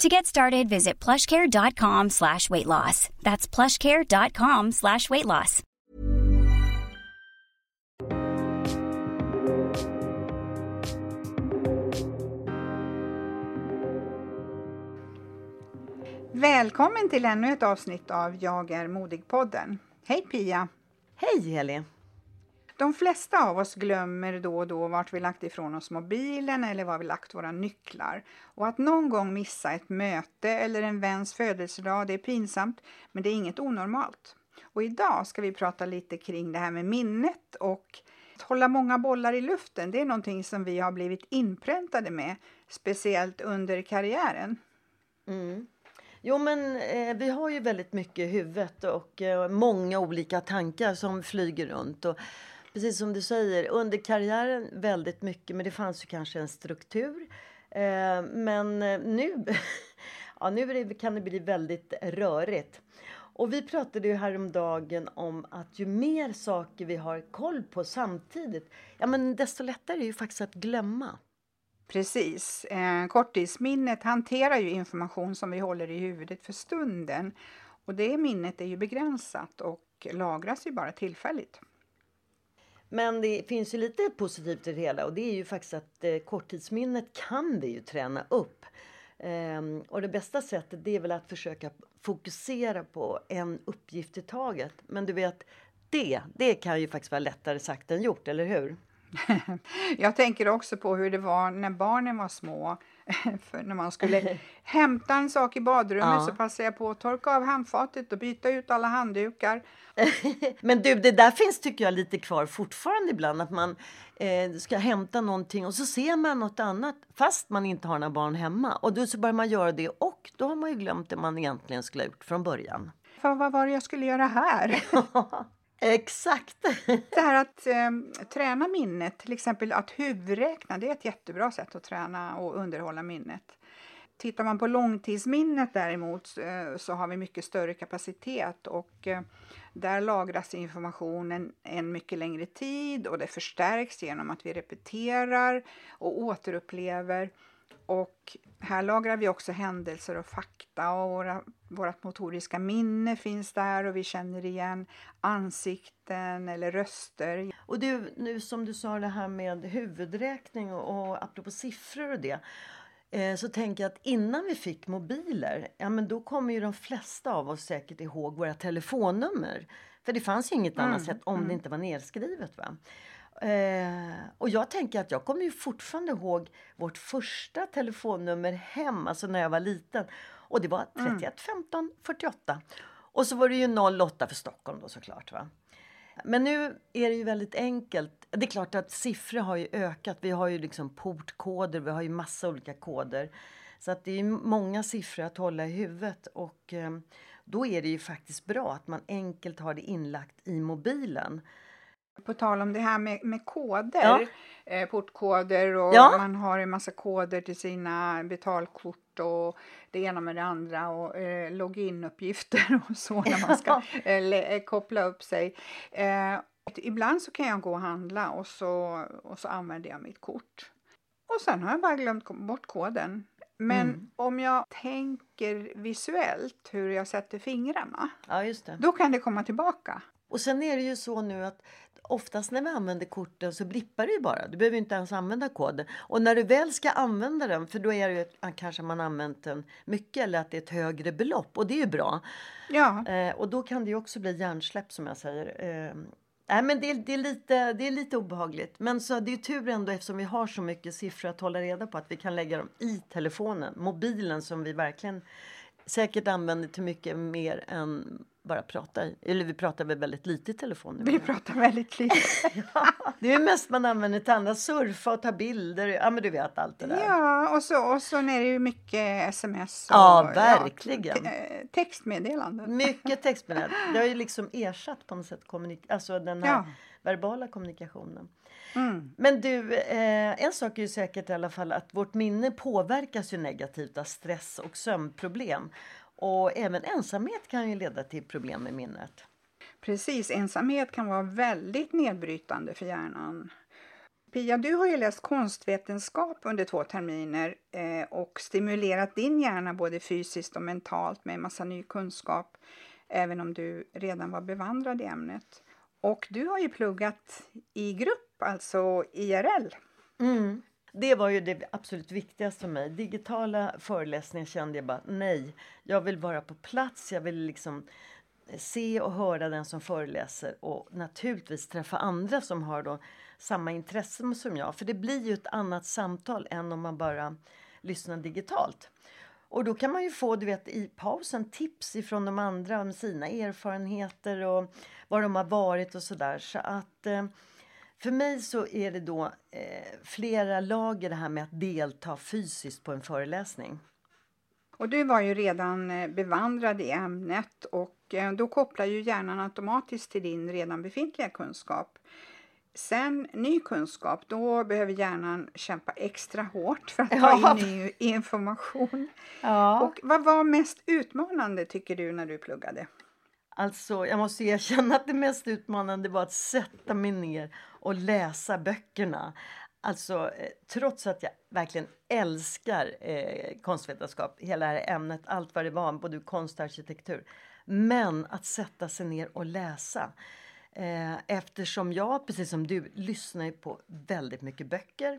To get started, visit plushcare.com slash weight loss. That's plushcare.com slash weight loss. Välkommen till ännu ett avsnitt av Jag är modig-podden. Hej Pia! Hej Elin! De flesta av oss glömmer då och då vart vi lagt ifrån oss mobilen eller var vi lagt våra nycklar. Och att någon gång missa ett möte eller en väns födelsedag, det är pinsamt, men det är inget onormalt. Och idag ska vi prata lite kring det här med minnet och att hålla många bollar i luften. Det är någonting som vi har blivit inpräntade med, speciellt under karriären. Mm. Jo, men eh, vi har ju väldigt mycket i huvudet och eh, många olika tankar som flyger runt. Och precis som du säger, under karriären väldigt mycket, men det fanns ju kanske en struktur. Eh, men eh, nu, ja, nu det, kan det bli väldigt rörigt. Och vi pratade ju häromdagen om att ju mer saker vi har koll på samtidigt, ja men desto lättare är det ju faktiskt att glömma. Precis. Eh, korttidsminnet hanterar ju information som vi håller i huvudet för stunden. Och det minnet är ju begränsat och lagras ju bara tillfälligt. Men det finns ju lite positivt i det hela och det är ju faktiskt att eh, korttidsminnet kan vi ju träna upp. Ehm, och det bästa sättet det är väl att försöka fokusera på en uppgift i taget. Men du vet, det, det kan ju faktiskt vara lättare sagt än gjort, eller hur? Jag tänker också på hur det var när barnen var små. För när man skulle hämta en sak i badrummet ja. så passade jag på att torka av handfatet och byta ut alla handdukar. Men du, det där finns tycker jag lite kvar fortfarande ibland. Att man eh, ska hämta någonting och så ser man något annat fast man inte har några barn hemma. Och då så börjar man göra det och då har man ju glömt det man egentligen skulle ha gjort från början. För vad var det jag skulle göra här? Exakt! Det här att eh, träna minnet, till exempel att huvudräkna, det är ett jättebra sätt att träna och underhålla minnet. Tittar man på långtidsminnet däremot eh, så har vi mycket större kapacitet och eh, där lagras informationen en mycket längre tid och det förstärks genom att vi repeterar och återupplever. Och här lagrar vi också händelser och fakta och våra, vårt motoriska minne finns där och vi känner igen ansikten eller röster. Och du, nu som du sa det här med huvudräkning och, och apropå siffror och det eh, så tänker jag att innan vi fick mobiler, ja men då kommer ju de flesta av oss säkert ihåg våra telefonnummer. För det fanns ju inget mm, annat sätt om mm. det inte var nedskrivet. Va? Eh, och jag tänker att jag kommer ju fortfarande ihåg vårt första telefonnummer hem, alltså när jag var liten. Och det var 31 mm. 15 48. Och så var det ju 08 för Stockholm då såklart. Va? Men nu är det ju väldigt enkelt. Det är klart att siffror har ju ökat. Vi har ju liksom portkoder, vi har ju massa olika koder. Så att det är många siffror att hålla i huvudet. Och eh, då är det ju faktiskt bra att man enkelt har det inlagt i mobilen. På tal om det här med, med koder, ja. eh, portkoder och ja. man har en massa koder till sina betalkort och det ena med det andra och eh, loginuppgifter och så när man ska eh, eh, koppla upp sig. Eh, ibland så kan jag gå och handla och så, och så använder jag mitt kort. Och sen har jag bara glömt bort koden. Men mm. om jag tänker visuellt hur jag sätter fingrarna, ja, då kan det komma tillbaka. Och sen är det ju så nu att oftast när vi använder korten så blippar det ju bara. Du behöver inte ens använda koden. Och när du väl ska använda den, för då är det ju kanske man använt den mycket eller att det är ett högre belopp och det är ju bra. Ja. Eh, och då kan det ju också bli hjärnsläpp som jag säger. Eh, Nej, men det, det, är lite, det är lite obehagligt. Men så det är tur ändå eftersom vi har så mycket siffror att hålla reda på att vi kan lägga dem i telefonen. Mobilen som vi verkligen säkert använder till mycket mer än bara prata. Eller vi pratar väl väldigt lite i telefon nu. Vi pratar väldigt lite. ja, det är mest man använder till annat. Surfa och ta bilder. Ja, men du vet allt det där. Ja, och så, och så är det ju mycket sms. Och, ja, verkligen. Ja, textmeddelanden. Mycket textmeddelanden. Det har ju liksom ersatt på något sätt kommunik alltså den här ja. Verbala kommunikationen. Mm. Men du, eh, en sak är ju säkert i alla fall att vårt minne påverkas ju negativt av stress och sömnproblem. Och även ensamhet kan ju leda till problem med minnet. Precis, ensamhet kan vara väldigt nedbrytande för hjärnan. Pia, du har ju läst konstvetenskap under två terminer eh, och stimulerat din hjärna både fysiskt och mentalt med en massa ny kunskap, även om du redan var bevandrad i ämnet. Och du har ju pluggat i grupp, alltså IRL. Mm. Det var ju det absolut viktigaste för mig. Digitala föreläsningar kände jag bara nej. Jag vill vara på plats. Jag vill liksom se och höra den som föreläser och naturligtvis träffa andra som har då samma intressen som jag. För det blir ju ett annat samtal än om man bara lyssnar digitalt. Och då kan man ju få, du vet, i pausen tips ifrån de andra om sina erfarenheter och var de har varit och sådär. Så att eh, för mig så är det då eh, flera lager det här med att delta fysiskt på en föreläsning. Och du var ju redan eh, bevandrad i ämnet och eh, då kopplar ju hjärnan automatiskt till din redan befintliga kunskap. Sen ny kunskap, då behöver hjärnan kämpa extra hårt för att ta in ny information. Ja. Och vad var mest utmanande tycker du när du pluggade? Alltså, jag måste erkänna att det mest utmanande var att sätta mig ner och läsa böckerna. Alltså, eh, trots att jag verkligen älskar eh, konstvetenskap, hela det här ämnet, allt vad det var, både konst och arkitektur. Men att sätta sig ner och läsa. Eh, eftersom jag, precis som du, lyssnar på väldigt mycket böcker.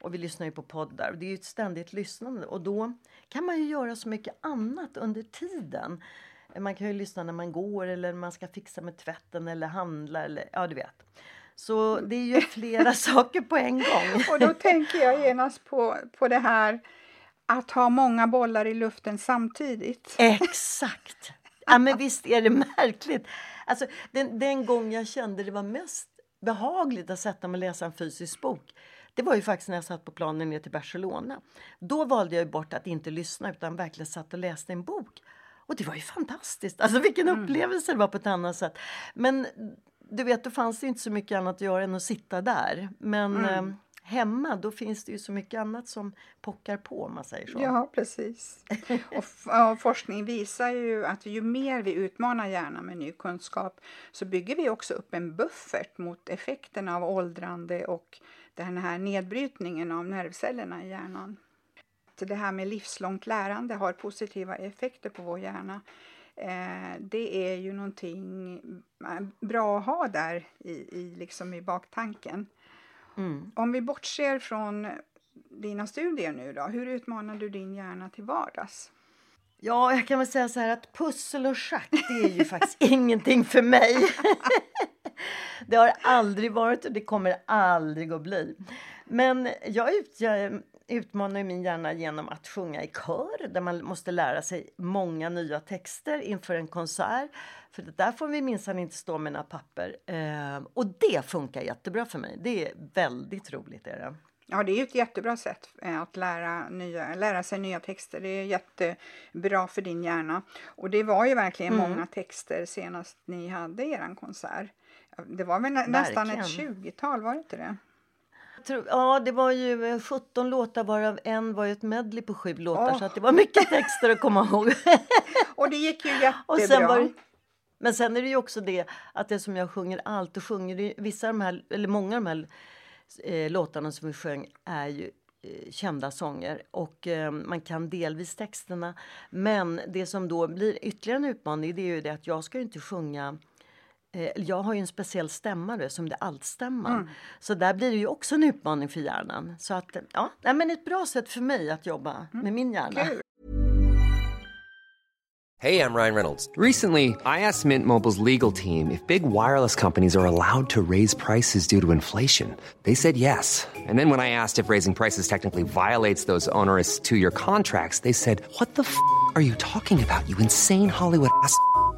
Och vi lyssnar ju på poddar. Det är ett ständigt lyssnande. Och då kan man ju göra så mycket annat under tiden. Man kan ju lyssna när man går eller man ska fixa med tvätten eller handla eller ja, du vet. Så det är ju flera saker på en gång. Och då tänker jag genast på, på det här att ha många bollar i luften samtidigt. Exakt! Ja, men visst är det märkligt. Alltså, den, den gång jag kände det var mest behagligt att sätta mig och läsa en fysisk bok det var ju faktiskt när jag satt på planen ner till Barcelona. Då valde jag bort att inte lyssna utan verkligen satt och läste en bok. Och det var ju fantastiskt! Alltså vilken mm. upplevelse det var på ett annat sätt. Men du vet, då fanns det inte så mycket annat att göra än att sitta där. Men mm. eh, hemma, då finns det ju så mycket annat som pockar på om man säger så. Ja, precis. och, och, forskning visar ju att ju mer vi utmanar hjärnan med ny kunskap så bygger vi också upp en buffert mot effekterna av åldrande och den här nedbrytningen av nervcellerna i hjärnan. Det här med livslångt lärande har positiva effekter på vår hjärna. Eh, det är ju någonting eh, bra att ha där i, i, liksom i baktanken. Mm. Om vi bortser från dina studier nu då, hur utmanar du din hjärna till vardags? Ja, jag kan väl säga så här att pussel och schack, det är ju faktiskt ingenting för mig. det har aldrig varit och det kommer aldrig att bli. Men jag, jag utmanar min hjärna genom att sjunga i kör där man måste lära sig många nya texter inför en konsert. För det där får vi minsann inte stå med några papper. Eh, och det funkar jättebra för mig. Det är väldigt roligt. Är det. Ja, det är ett jättebra sätt eh, att lära, nya, lära sig nya texter. Det är jättebra för din hjärna. Och det var ju verkligen mm. många texter senast ni hade er konsert. Det var väl nä nästan ett 20-tal, var det inte det? Ja, det var ju 17 låtar varav en var ett medley på sju låtar oh. så att det var mycket texter att komma ihåg. och det gick ju jättebra. Och sen var, men sen är det ju också det att det som jag sjunger allt och sjunger vissa av de här, eller många av de här eh, låtarna som vi sjöng är ju eh, kända sånger och eh, man kan delvis texterna. Men det som då blir ytterligare en utmaning det är ju det att jag ska inte sjunga Eh, jag har ju en speciell stämmare som det altstämman. Mm. Så där blir det ju också en utmaning för hjärnan. Så att, ja, men ett bra sätt för mig att jobba mm. med min hjärna. Hej, jag Ryan Reynolds. Recently, I asked Mint Mobiles legal team if big wireless companies are allowed to raise prices due to inflation. They said yes. And then when I asked if raising prices technically violates those onerous two-year contracts, they said, what the f*** are you talking about, you insane Hollywood ass?"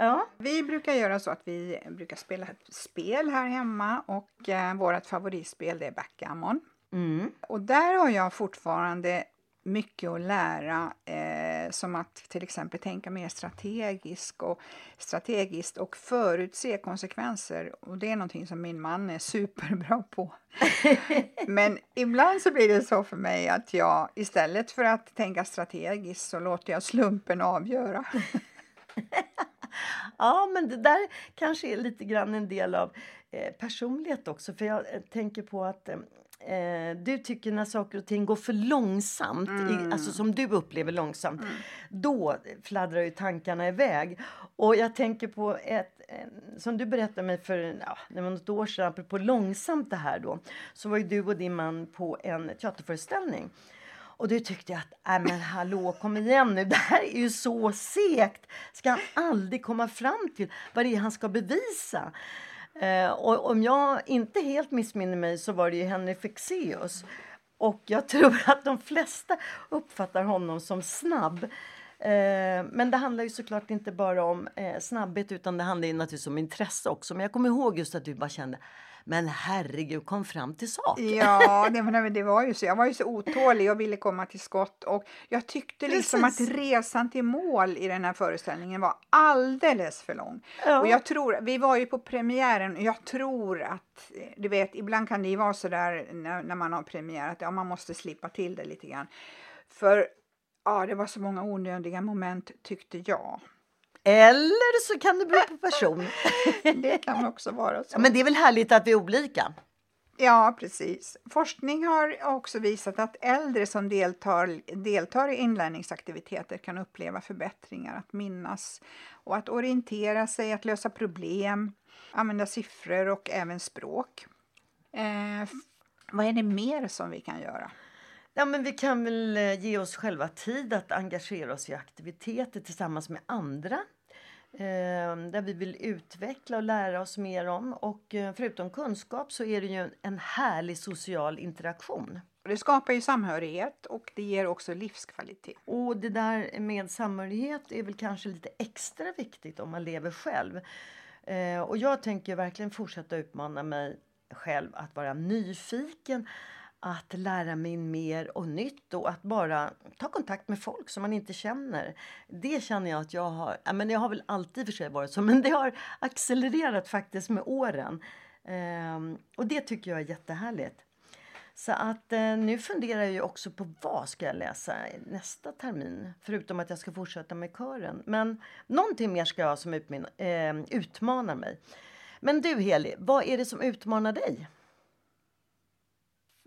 Ja. Vi brukar göra så att vi brukar spela ett spel här hemma och eh, vårt favoritspel det är backgammon. Mm. Och där har jag fortfarande mycket att lära, eh, som att till exempel tänka mer strategiskt och, strategiskt och förutse konsekvenser. Och det är någonting som min man är superbra på. Men ibland så blir det så för mig att jag istället för att tänka strategiskt så låter jag slumpen avgöra. ja, men det där kanske är lite grann en del av eh, personlighet också. För jag eh, tänker på att eh, du tycker när saker och ting går för långsamt, mm. i, alltså som du upplever långsamt, mm. då fladdrar ju tankarna iväg. Och jag tänker på ett, eh, som du berättade mig för ja, något år sedan, apropå långsamt det här då, så var ju du och din man på en teaterföreställning. Och då tyckte jag att, nej men hallå kom igen nu, det här är ju så segt. Ska han aldrig komma fram till vad det är han ska bevisa? Eh, och om jag inte helt missminner mig så var det ju Henry Fexeus. Och jag tror att de flesta uppfattar honom som snabb. Eh, men det handlar ju såklart inte bara om eh, snabbhet utan det handlar ju naturligtvis om intresse också. Men jag kommer ihåg just att du bara kände men herregud, kom fram till sak. Ja, det, men det var ju så. Jag var ju så otålig och ville komma till skott. Och jag tyckte liksom att resan till mål i den här föreställningen var alldeles för lång. Ja. Och jag tror, vi var ju på premiären och jag tror att, du vet, ibland kan det ju vara så där när, när man har premiär att ja, man måste slippa till det lite grann. För ja, det var så många onödiga moment tyckte jag. Eller så kan det bero på person. det kan också vara så. men det är väl härligt att vi är olika? Ja, precis. Forskning har också visat att äldre som deltar, deltar i inlärningsaktiviteter kan uppleva förbättringar, att minnas och att orientera sig, att lösa problem, använda siffror och även språk. Eh, vad är det mer som vi kan göra? Ja, men vi kan väl eh, ge oss själva tid att engagera oss i aktiviteter tillsammans med andra. Eh, där vi vill utveckla och lära oss mer om. Och eh, förutom kunskap så är det ju en härlig social interaktion. Det skapar ju samhörighet och det ger också livskvalitet. Och det där med samhörighet är väl kanske lite extra viktigt om man lever själv. Eh, och jag tänker verkligen fortsätta utmana mig själv att vara nyfiken att lära mig mer och nytt och att bara ta kontakt med folk som man inte känner. Det känner jag att jag har, ja, men jag har väl alltid för sig varit så, men det har accelererat faktiskt med åren. Ehm, och det tycker jag är jättehärligt. Så att eh, nu funderar jag ju också på vad ska jag läsa nästa termin, förutom att jag ska fortsätta med kören. Men någonting mer ska jag ha som utmin, eh, utmanar mig. Men du Heli, vad är det som utmanar dig?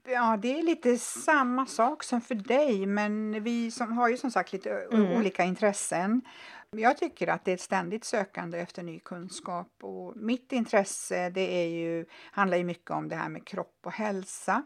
Ja, det är lite samma sak som för dig, men vi som har ju som sagt lite mm. olika intressen. Jag tycker att det är ett ständigt sökande efter ny kunskap och mitt intresse det är ju, handlar ju mycket om det här med kropp och hälsa.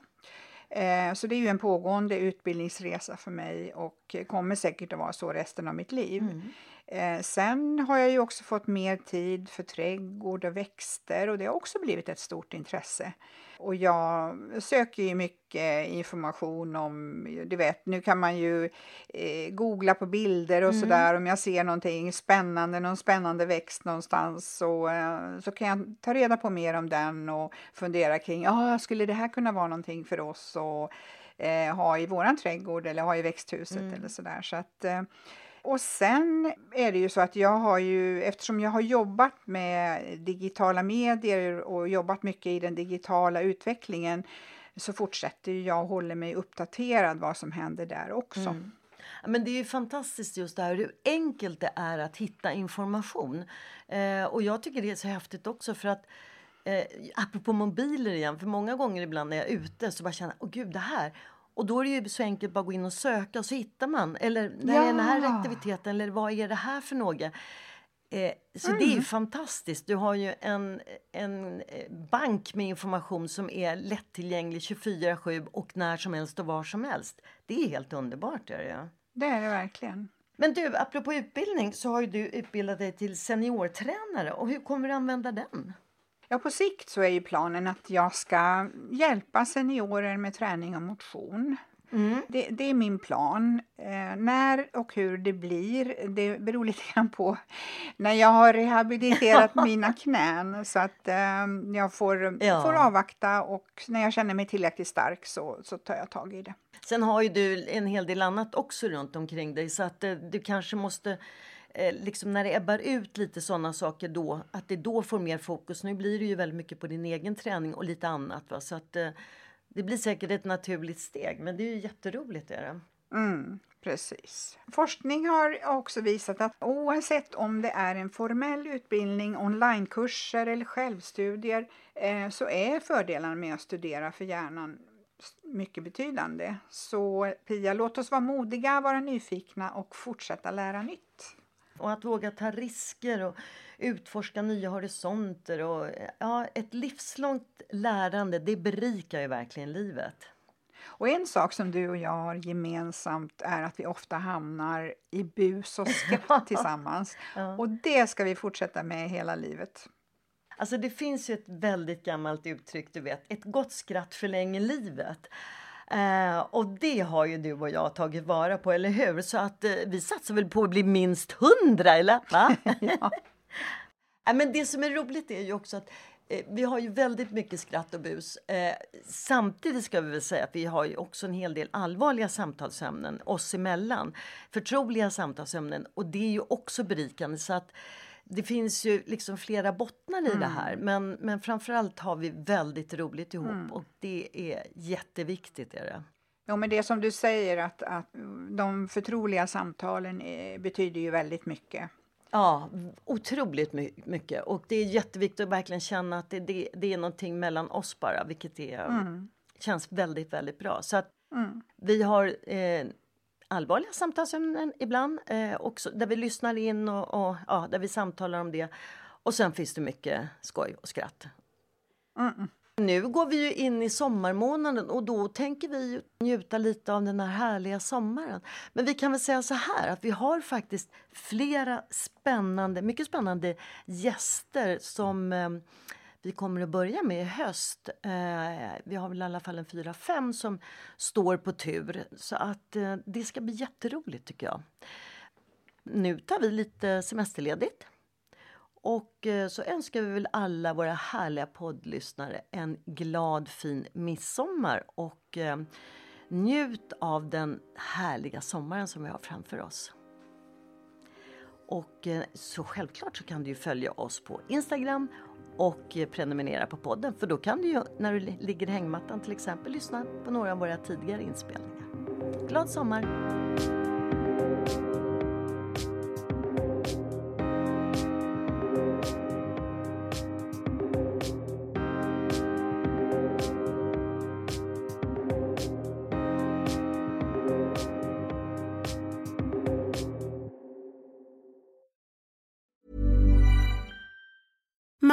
Eh, så det är ju en pågående utbildningsresa för mig och kommer säkert att vara så resten av mitt liv. Mm. Eh, sen har jag ju också fått mer tid för trädgård och växter och det har också blivit ett stort intresse. Och jag söker ju mycket information om, du vet, nu kan man ju eh, googla på bilder och mm. sådär om jag ser någonting spännande, någon spännande växt någonstans så, eh, så kan jag ta reda på mer om den och fundera kring, ja, skulle det här kunna vara någonting för oss att eh, ha i våran trädgård eller ha i växthuset mm. eller sådär. Så att, eh, och sen är det ju så att jag har ju, eftersom jag har jobbat med digitala medier och jobbat mycket i den digitala utvecklingen så fortsätter jag och håller mig uppdaterad vad som händer där också. Mm. Men det är ju fantastiskt just det här hur enkelt det är att hitta information. Eh, och jag tycker det är så häftigt också för att eh, apropå mobiler igen, för många gånger ibland när jag är ute så bara känner jag, åh gud det här och då är det ju så enkelt bara att gå in och söka och så hittar man. Eller när ja. är den här aktiviteten eller vad är det här för något? Eh, så mm. det är ju mm. fantastiskt. Du har ju en, en eh, bank med information som är lättillgänglig 24-7 och när som helst och var som helst. Det är helt underbart. Är det, det är det verkligen. Men du, apropå utbildning så har du utbildat dig till seniortränare och hur kommer du använda den? Ja, på sikt så är ju planen att jag ska hjälpa seniorer med träning och motion. Mm. Det, det, är min plan. Eh, när och hur det blir, det beror lite grann på när jag har rehabiliterat mina knän. Så att eh, jag får, ja. får avvakta och när jag känner mig tillräckligt stark så, så tar jag tag i det. Sen har ju du en hel del annat också runt omkring dig så att eh, du kanske måste Eh, liksom när det ebbar ut lite sådana saker då, att det då får mer fokus. Nu blir det ju väldigt mycket på din egen träning och lite annat. Va? Så att eh, det blir säkert ett naturligt steg, men det är ju jätteroligt. Är det. Mm, precis. Forskning har också visat att oavsett om det är en formell utbildning, onlinekurser eller självstudier eh, så är fördelarna med att studera för hjärnan mycket betydande. Så Pia, låt oss vara modiga, vara nyfikna och fortsätta lära nytt. Och att våga ta risker och utforska nya horisonter. Och, ja, ett livslångt lärande, det berikar ju verkligen livet. Och en sak som du och jag har gemensamt är att vi ofta hamnar i bus och skratt tillsammans. Ja. Och det ska vi fortsätta med hela livet. Alltså det finns ju ett väldigt gammalt uttryck, du vet, ett gott skratt förlänger livet. Eh, och det har ju du och jag tagit vara på, eller hur? Så att eh, vi satsar väl på att bli minst hundra, eller? Va? ja. men det som är roligt är ju också att eh, vi har ju väldigt mycket skratt och bus. Eh, samtidigt ska vi väl säga att vi har ju också en hel del allvarliga samtalsämnen oss emellan. Förtroliga samtalsämnen och det är ju också berikande. Så att det finns ju liksom flera bottnar i mm. det här men, men framförallt har vi väldigt roligt ihop mm. och det är jätteviktigt. Är det. Ja, men det som du säger att, att de förtroliga samtalen är, betyder ju väldigt mycket. Ja, otroligt mycket. Och det är jätteviktigt att verkligen känna att det, det, det är någonting mellan oss bara, vilket är, mm. känns väldigt, väldigt bra. Så att mm. vi har eh, allvarliga samtalsämnen ibland, eh, också, där vi lyssnar in och, och, ja, där vi samtalar om det. Och sen finns det mycket skoj och skratt. Mm. Nu går vi ju in i sommarmånaden och då tänker vi njuta lite av den här härliga sommaren. Men vi kan väl säga så här att vi har faktiskt flera spännande, mycket spännande gäster som eh, vi kommer att börja med i höst. Eh, vi har väl i alla fall en fyra, fem som står på tur. Så att eh, det ska bli jätteroligt tycker jag. Nu tar vi lite semesterledigt. Och eh, så önskar vi väl alla våra härliga poddlyssnare en glad fin midsommar och eh, njut av den härliga sommaren som vi har framför oss. Och eh, så självklart så kan du ju följa oss på Instagram och prenumerera på podden för då kan du ju när du ligger i hängmattan till exempel lyssna på några av våra tidigare inspelningar. Glad sommar!